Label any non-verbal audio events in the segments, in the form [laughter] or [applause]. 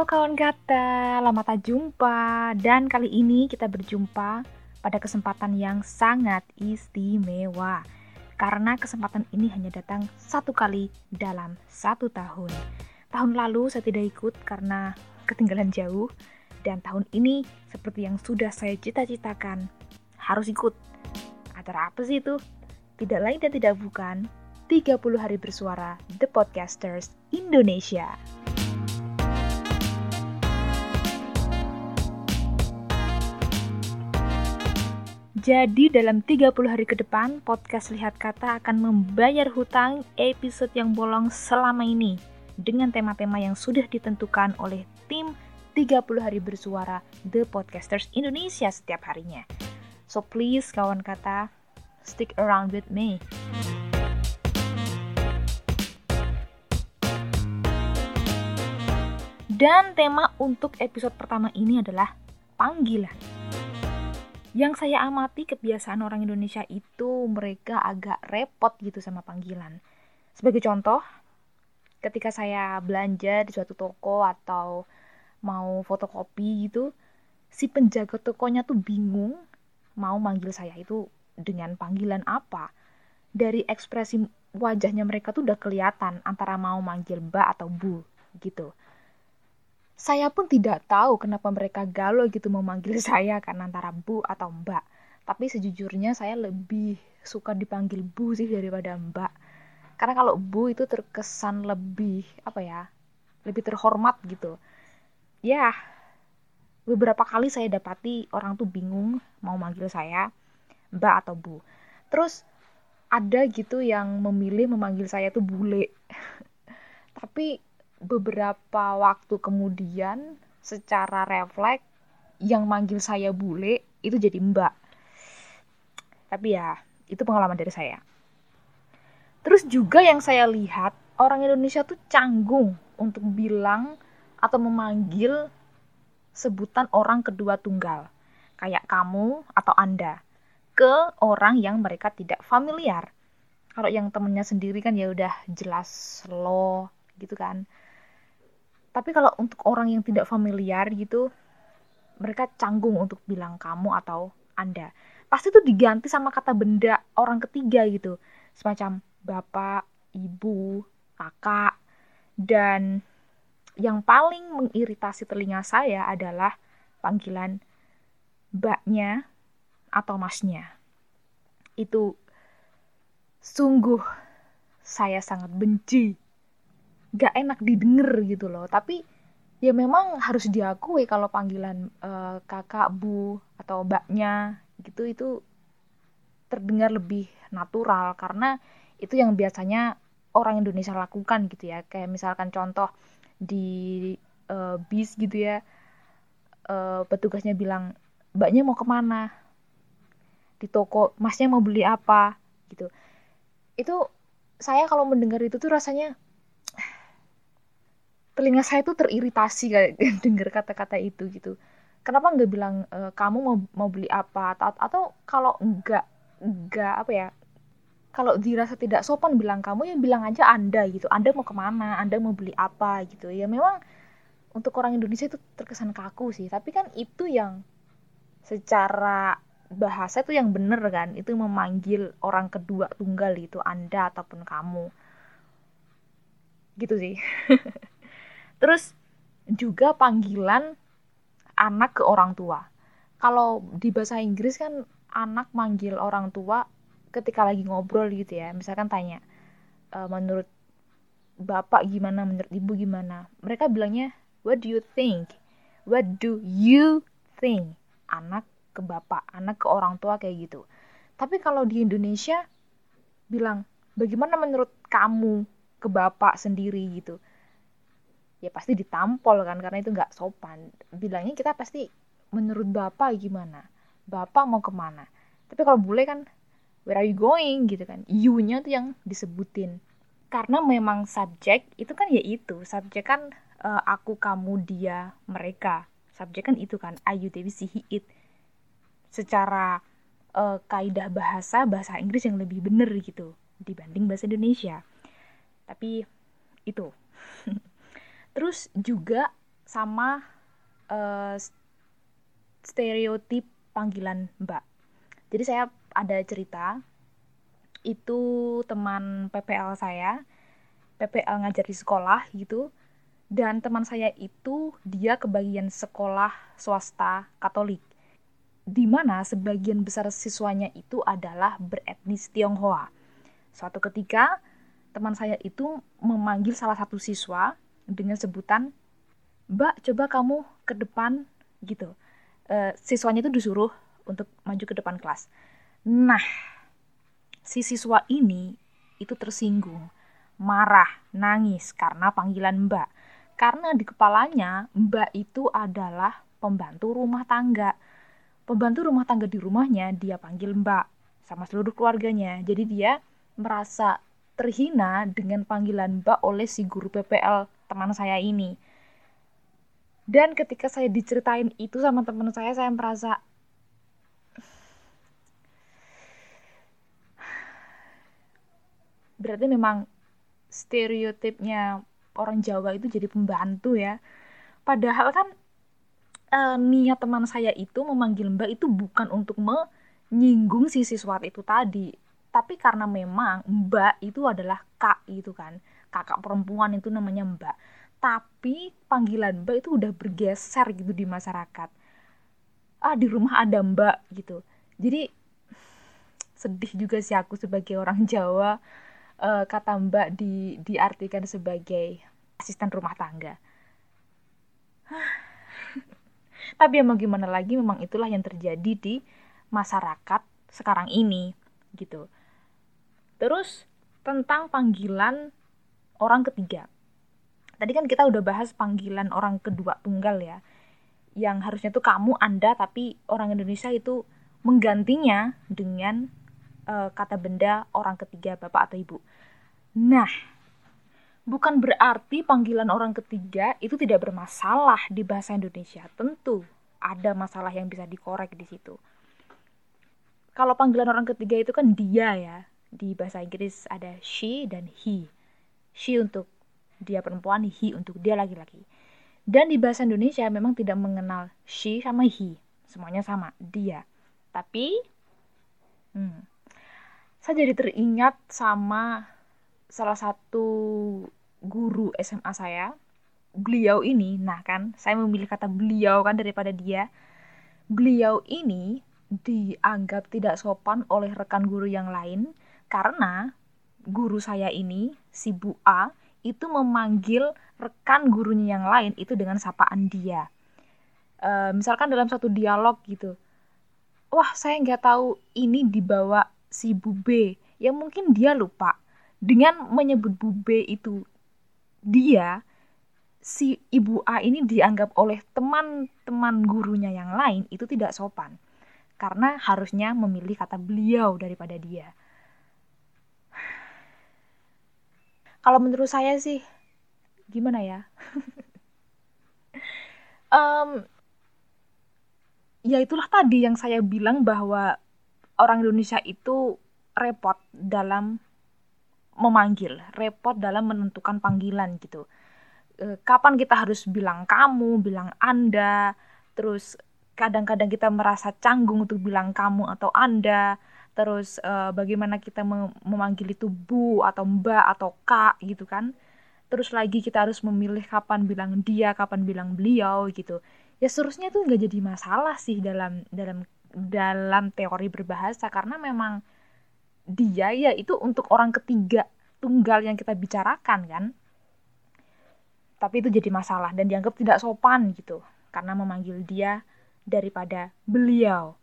Kawan kata, lama tak jumpa dan kali ini kita berjumpa pada kesempatan yang sangat istimewa karena kesempatan ini hanya datang satu kali dalam satu tahun. Tahun lalu saya tidak ikut karena ketinggalan jauh dan tahun ini seperti yang sudah saya cita-citakan harus ikut. Acara apa sih itu? Tidak lain dan tidak bukan 30 hari bersuara The Podcasters Indonesia. Jadi dalam 30 hari ke depan, podcast Lihat Kata akan membayar hutang episode yang bolong selama ini dengan tema-tema yang sudah ditentukan oleh tim 30 hari bersuara The Podcasters Indonesia setiap harinya. So please kawan kata, stick around with me. Dan tema untuk episode pertama ini adalah panggilan yang saya amati kebiasaan orang Indonesia itu mereka agak repot gitu sama panggilan. Sebagai contoh, ketika saya belanja di suatu toko atau mau fotokopi gitu, si penjaga tokonya tuh bingung mau manggil saya itu dengan panggilan apa. Dari ekspresi wajahnya mereka tuh udah kelihatan antara mau manggil mbak atau bu gitu saya pun tidak tahu kenapa mereka galau gitu memanggil [laughs] saya kan antara bu atau mbak. Tapi sejujurnya saya lebih suka dipanggil bu sih daripada mbak. Karena kalau bu itu terkesan lebih apa ya? Lebih terhormat gitu. Ya, beberapa kali saya dapati orang tuh bingung mau manggil saya mbak atau bu. Terus ada gitu yang memilih memanggil saya tuh bule. [laughs] Tapi beberapa waktu kemudian secara refleks yang manggil saya bule itu jadi mbak. Tapi ya itu pengalaman dari saya. Terus juga yang saya lihat orang Indonesia tuh canggung untuk bilang atau memanggil sebutan orang kedua tunggal. Kayak kamu atau anda. Ke orang yang mereka tidak familiar. Kalau yang temennya sendiri kan ya udah jelas lo gitu kan tapi kalau untuk orang yang tidak familiar gitu mereka canggung untuk bilang kamu atau anda. Pasti tuh diganti sama kata benda orang ketiga gitu. Semacam bapak ibu kakak. Dan yang paling mengiritasi telinga saya adalah panggilan mbaknya atau masnya. Itu sungguh saya sangat benci gak enak didengar gitu loh. Tapi ya memang harus diakui kalau panggilan uh, kakak bu atau mbaknya gitu itu terdengar lebih natural. Karena itu yang biasanya orang Indonesia lakukan gitu ya. Kayak misalkan contoh di uh, bis gitu ya uh, petugasnya bilang mbaknya mau ke mana? Di toko masnya mau beli apa? gitu. Itu saya kalau mendengar itu tuh rasanya telinga saya tuh teriritasi kayak [laughs] dengar kata-kata itu gitu. Kenapa nggak bilang e, kamu mau mau beli apa? Atau, atau kalau nggak nggak apa ya kalau dirasa tidak sopan bilang kamu ya bilang aja anda gitu. Anda mau ke mana? Anda mau beli apa gitu. Ya memang untuk orang Indonesia itu terkesan kaku sih. Tapi kan itu yang secara bahasa itu yang bener kan. Itu memanggil orang kedua tunggal itu anda ataupun kamu. Gitu sih [laughs] Terus juga panggilan anak ke orang tua. Kalau di bahasa Inggris kan anak manggil orang tua ketika lagi ngobrol gitu ya. Misalkan tanya, e, menurut bapak gimana, menurut ibu gimana. Mereka bilangnya, what do you think? What do you think? Anak ke bapak, anak ke orang tua kayak gitu. Tapi kalau di Indonesia bilang, bagaimana menurut kamu ke bapak sendiri gitu ya pasti ditampol kan karena itu nggak sopan. Bilangnya kita pasti menurut bapak gimana? Bapak mau ke mana? Tapi kalau bule kan where are you going? gitu kan. You-nya tuh yang disebutin. Karena memang subjek itu kan ya itu. Subjek kan uh, aku kamu dia mereka. Subjek kan itu kan. Ayu dewi si it. Secara uh, kaidah bahasa bahasa Inggris yang lebih bener gitu dibanding bahasa Indonesia. Tapi itu [laughs] Terus juga sama uh, stereotip panggilan Mbak. Jadi saya ada cerita itu teman PPL saya, PPL ngajar di sekolah gitu. Dan teman saya itu dia kebagian sekolah swasta Katolik. Di mana sebagian besar siswanya itu adalah beretnis Tionghoa. Suatu ketika teman saya itu memanggil salah satu siswa dengan sebutan Mbak, coba kamu ke depan gitu. E, siswanya itu disuruh untuk maju ke depan kelas. Nah, si siswa ini itu tersinggung, marah, nangis karena panggilan Mbak. Karena di kepalanya Mbak itu adalah pembantu rumah tangga. Pembantu rumah tangga di rumahnya dia panggil Mbak sama seluruh keluarganya. Jadi dia merasa terhina dengan panggilan Mbak oleh si guru PPL teman saya ini. Dan ketika saya diceritain itu sama teman saya saya merasa berarti memang stereotipnya orang Jawa itu jadi pembantu ya. Padahal kan e, niat teman saya itu memanggil mbak itu bukan untuk menyinggung si siswa itu tadi. Tapi karena memang mbak itu adalah kak gitu kan kakak perempuan itu namanya mbak. Tapi panggilan mbak itu udah bergeser gitu di masyarakat. Ah di rumah ada mbak gitu. Jadi sedih juga sih aku sebagai orang Jawa uh, kata mbak di diartikan sebagai asisten rumah tangga. [sighs] Tapi ya mau gimana lagi memang itulah yang terjadi di masyarakat sekarang ini gitu. Terus tentang panggilan orang ketiga. Tadi kan kita udah bahas panggilan orang kedua tunggal ya yang harusnya tuh kamu anda tapi orang Indonesia itu menggantinya dengan uh, kata benda orang ketiga bapak atau ibu. Nah bukan berarti panggilan orang ketiga itu tidak bermasalah di bahasa Indonesia. Tentu ada masalah yang bisa dikorek di situ. Kalau panggilan orang ketiga itu kan dia ya di bahasa Inggris ada she dan he she untuk dia perempuan, he untuk dia laki-laki. Dan di bahasa Indonesia memang tidak mengenal she sama he. Semuanya sama, dia. Tapi, hmm, saya jadi teringat sama salah satu guru SMA saya. Beliau ini, nah kan, saya memilih kata beliau kan daripada dia. Beliau ini dianggap tidak sopan oleh rekan guru yang lain karena guru saya ini, si Bu A, itu memanggil rekan gurunya yang lain itu dengan sapaan dia. E, misalkan dalam satu dialog gitu, wah saya nggak tahu ini dibawa si Bu B, yang mungkin dia lupa dengan menyebut Bu B itu dia si ibu A ini dianggap oleh teman-teman gurunya yang lain itu tidak sopan karena harusnya memilih kata beliau daripada dia. Kalau menurut saya sih gimana ya [laughs] um, ya itulah tadi yang saya bilang bahwa orang Indonesia itu repot dalam memanggil, repot dalam menentukan panggilan gitu. E, kapan kita harus bilang kamu, bilang Anda, terus kadang-kadang kita merasa canggung untuk bilang kamu atau Anda, terus uh, bagaimana kita memanggil itu bu atau mbak atau kak gitu kan. Terus lagi kita harus memilih kapan bilang dia kapan bilang beliau gitu. Ya seharusnya tuh nggak jadi masalah sih dalam dalam dalam teori berbahasa. Karena memang dia ya itu untuk orang ketiga tunggal yang kita bicarakan kan. Tapi itu jadi masalah dan dianggap tidak sopan gitu. Karena memanggil dia daripada beliau.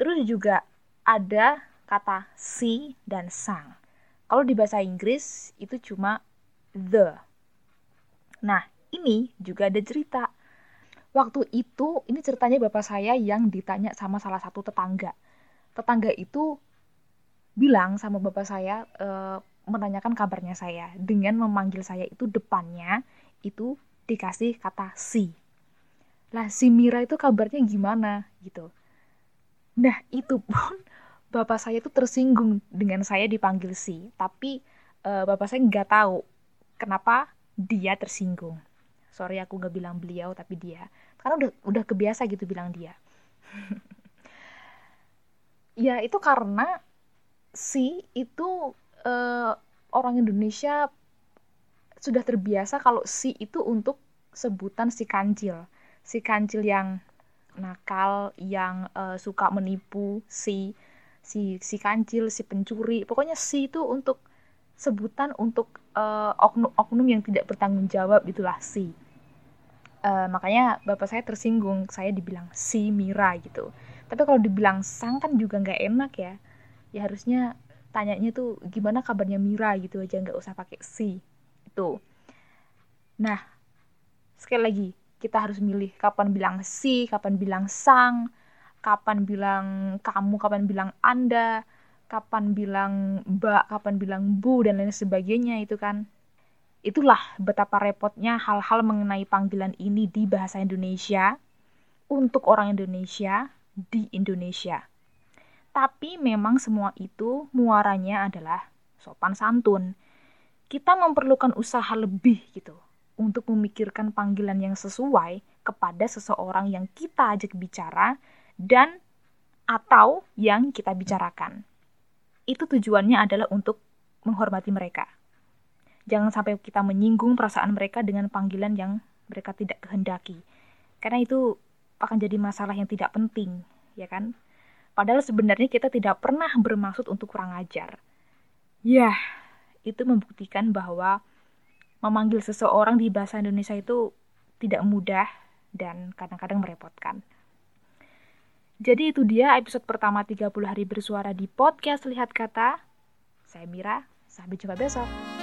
Terus juga ada kata si dan sang. Kalau di bahasa Inggris itu cuma the. Nah, ini juga ada cerita. Waktu itu, ini ceritanya bapak saya yang ditanya sama salah satu tetangga. Tetangga itu bilang sama bapak saya e, menanyakan kabarnya saya dengan memanggil saya itu depannya itu dikasih kata si. Lah si Mira itu kabarnya gimana gitu. Nah itu pun bapak saya itu tersinggung dengan saya dipanggil si tapi uh, bapak saya nggak tahu kenapa dia tersinggung. Sorry aku gak bilang beliau tapi dia. Karena udah udah kebiasa gitu bilang dia. [laughs] Ya itu karena si itu uh, orang Indonesia sudah terbiasa kalau si itu untuk sebutan si kancil. Si kancil yang nakal yang uh, suka menipu si si si kancil si pencuri. Pokoknya si itu untuk sebutan untuk uh, oknum-oknum yang tidak bertanggung jawab itulah si. Uh, makanya bapak saya tersinggung saya dibilang si Mira gitu. Tapi kalau dibilang sang kan juga nggak enak ya. Ya harusnya tanyanya tuh gimana kabarnya Mira? gitu aja nggak usah pakai si. Itu. Nah sekali lagi kita harus milih kapan bilang si kapan bilang sang kapan bilang kamu kapan bilang anda kapan bilang mbak, kapan bilang bu, dan lain sebagainya itu kan. Itulah betapa repotnya hal-hal mengenai panggilan ini di bahasa Indonesia untuk orang Indonesia di Indonesia. Tapi memang semua itu muaranya adalah sopan santun. Kita memerlukan usaha lebih gitu untuk memikirkan panggilan yang sesuai kepada seseorang yang kita ajak bicara dan atau yang kita bicarakan itu tujuannya adalah untuk menghormati mereka. Jangan sampai kita menyinggung perasaan mereka dengan panggilan yang mereka tidak kehendaki. Karena itu akan jadi masalah yang tidak penting, ya kan? Padahal sebenarnya kita tidak pernah bermaksud untuk kurang ajar. Ya, itu membuktikan bahwa memanggil seseorang di bahasa Indonesia itu tidak mudah dan kadang-kadang merepotkan. Jadi itu dia episode pertama 30 hari bersuara di podcast Lihat Kata. Saya Mira, sampai jumpa besok.